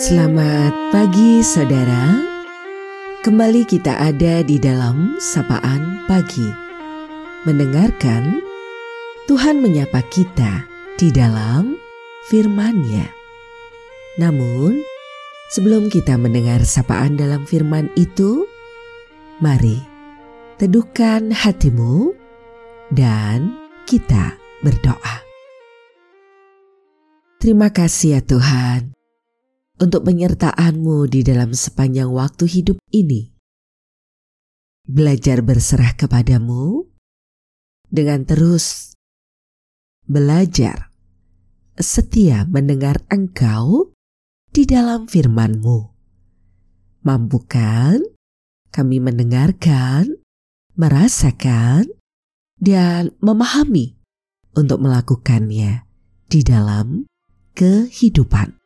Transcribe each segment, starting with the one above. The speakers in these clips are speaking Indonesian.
Selamat pagi saudara. Kembali kita ada di dalam Sapaan Pagi. Mendengarkan Tuhan menyapa kita di dalam firman-Nya. Namun sebelum kita mendengar sapaan dalam firman itu Mari teduhkan hatimu dan kita berdoa. Terima kasih ya Tuhan untuk penyertaanmu di dalam sepanjang waktu hidup ini. Belajar berserah kepadamu dengan terus belajar setia mendengar engkau di dalam firmanmu. Mampukan kami mendengarkan, merasakan, dan memahami untuk melakukannya di dalam kehidupan.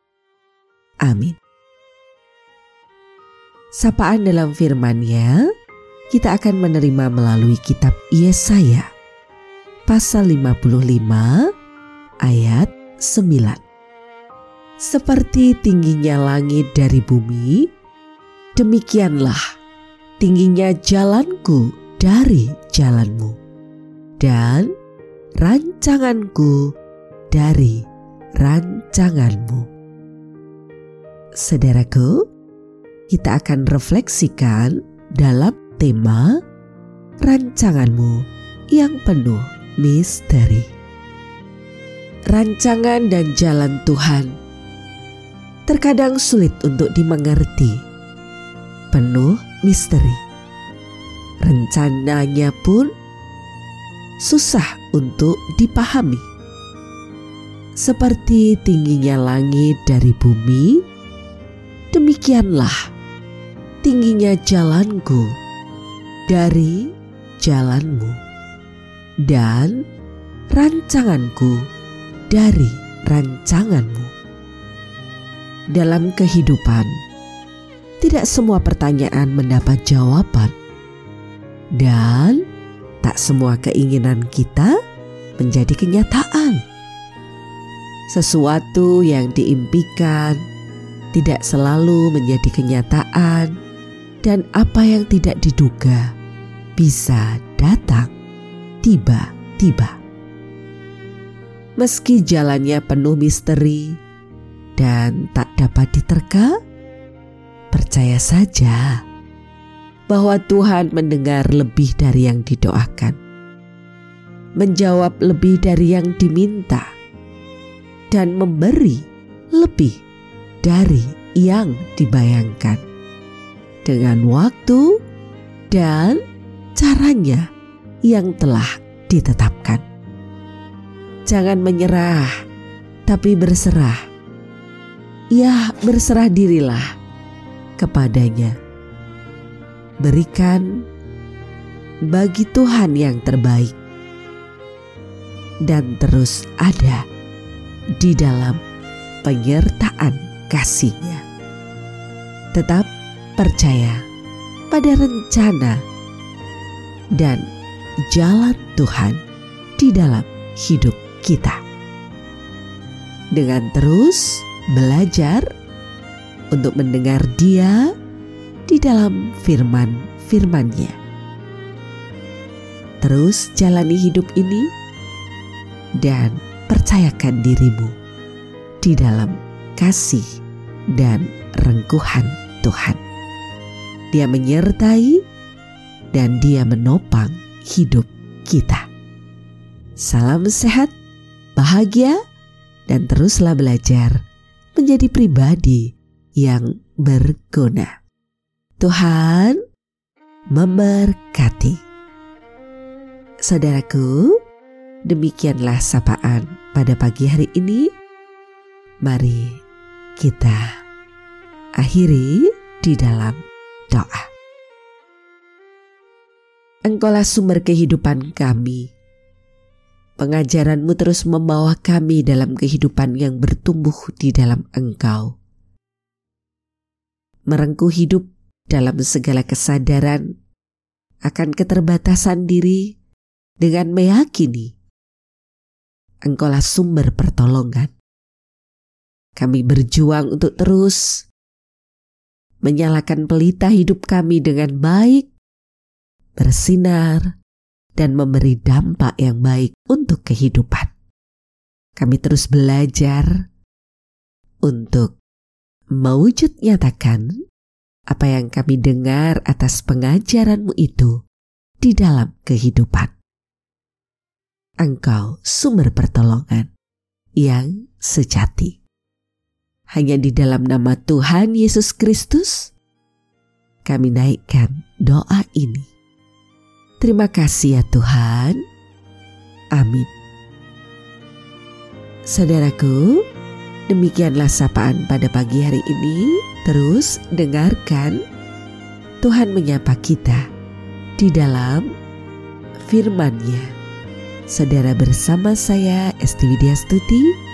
Amin. Sapaan dalam firman-Nya kita akan menerima melalui kitab Yesaya pasal 55 ayat 9. Seperti tingginya langit dari bumi, demikianlah tingginya jalanku dari jalanmu dan rancanganku dari rancanganmu. Saudaraku, kita akan refleksikan dalam tema rancanganmu yang penuh misteri. Rancangan dan jalan Tuhan terkadang sulit untuk dimengerti, penuh misteri. Rencananya pun susah untuk dipahami. Seperti tingginya langit dari bumi, demikianlah tingginya jalanku dari jalanmu dan rancanganku dari rancanganmu. Dalam kehidupan, tidak semua pertanyaan mendapat jawaban, dan tak semua keinginan kita menjadi kenyataan. Sesuatu yang diimpikan tidak selalu menjadi kenyataan, dan apa yang tidak diduga bisa datang tiba-tiba. Meski jalannya penuh misteri dan tak dapat diterka, percaya saja bahwa Tuhan mendengar lebih dari yang didoakan, menjawab lebih dari yang diminta, dan memberi lebih dari yang dibayangkan. Dengan waktu dan caranya yang telah ditetapkan. Jangan menyerah, tapi berserah. Ya, berserah dirilah kepadanya. Berikan bagi Tuhan yang terbaik dan terus ada di dalam penyertaan kasihnya. Tetap percaya pada rencana dan jalan Tuhan di dalam hidup kita. Dengan terus belajar untuk mendengar dia di dalam firman-firmannya. Terus jalani hidup ini dan percayakan dirimu di dalam kasih dan rengkuhan Tuhan. Dia menyertai dan dia menopang hidup kita. Salam sehat, bahagia, dan teruslah belajar menjadi pribadi yang berguna. Tuhan memberkati. Saudaraku, demikianlah sapaan pada pagi hari ini. Mari kita akhiri di dalam doa. Engkaulah sumber kehidupan kami. Pengajaranmu terus membawa kami dalam kehidupan yang bertumbuh di dalam Engkau. Merengkuh hidup dalam segala kesadaran akan keterbatasan diri dengan meyakini Engkaulah sumber pertolongan Kami berjuang untuk terus menyalakan pelita hidup kami dengan baik, bersinar, dan memberi dampak yang baik untuk kehidupan. Kami terus belajar untuk mewujud nyatakan apa yang kami dengar atas pengajaranmu itu di dalam kehidupan. Engkau sumber pertolongan yang sejati hanya di dalam nama Tuhan Yesus Kristus, kami naikkan doa ini. Terima kasih ya Tuhan. Amin. Saudaraku, demikianlah sapaan pada pagi hari ini. Terus dengarkan Tuhan menyapa kita di dalam firman-Nya. Saudara bersama saya Esti Widya Stuti